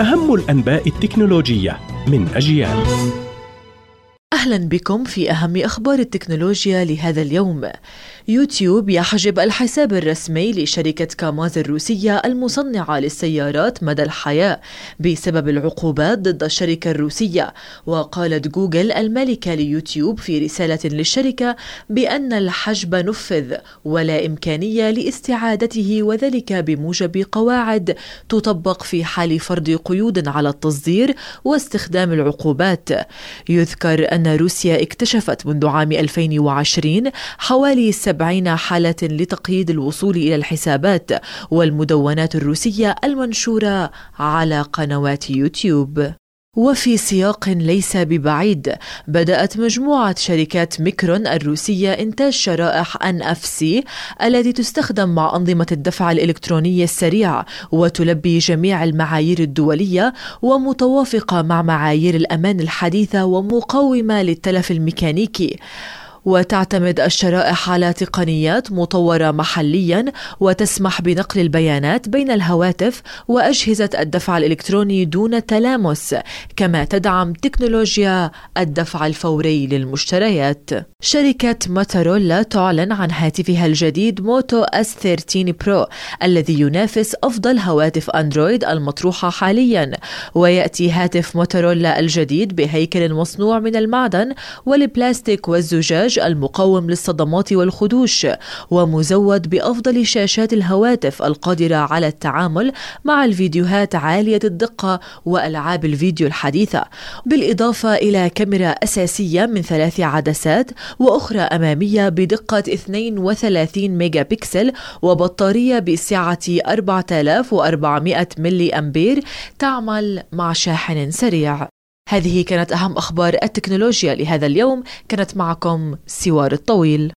أهم الأنباء التكنولوجية من أجيال. أهلا بكم في أهم أخبار التكنولوجيا لهذا اليوم. يوتيوب يحجب الحساب الرسمي لشركة كاماز الروسية المصنعة للسيارات مدى الحياة بسبب العقوبات ضد الشركة الروسية، وقالت جوجل المالكة ليوتيوب في رسالة للشركة بأن الحجب نفذ ولا إمكانية لاستعادته وذلك بموجب قواعد تطبق في حال فرض قيود على التصدير واستخدام العقوبات. يذكر أن روسيا اكتشفت منذ عام 2020 حوالي 70 حالة لتقييد الوصول إلى الحسابات والمدونات الروسية المنشورة على قنوات يوتيوب. وفي سياق ليس ببعيد بدأت مجموعة شركات ميكرون الروسية إنتاج شرائح NFC التي تستخدم مع أنظمة الدفع الإلكتروني السريع وتلبي جميع المعايير الدولية ومتوافقة مع معايير الأمان الحديثة ومقاومة للتلف الميكانيكي. وتعتمد الشرائح على تقنيات مطورة محليا وتسمح بنقل البيانات بين الهواتف وأجهزة الدفع الإلكتروني دون تلامس كما تدعم تكنولوجيا الدفع الفوري للمشتريات. شركة موتورولا تعلن عن هاتفها الجديد Moto S 13 Pro الذي ينافس أفضل هواتف أندرويد المطروحة حاليا ويأتي هاتف موتورولا الجديد بهيكل مصنوع من المعدن والبلاستيك والزجاج المقاوم للصدمات والخدوش ومزود بأفضل شاشات الهواتف القادرة على التعامل مع الفيديوهات عالية الدقة وألعاب الفيديو الحديثة. بالإضافة إلى كاميرا أساسية من ثلاث عدسات وأخرى أمامية بدقة 32 ميجا بكسل وبطارية بسعة 4400 ملي أمبير تعمل مع شاحن سريع. هذه كانت أهم أخبار التكنولوجيا لهذا اليوم. كانت معكم سوار الطويل.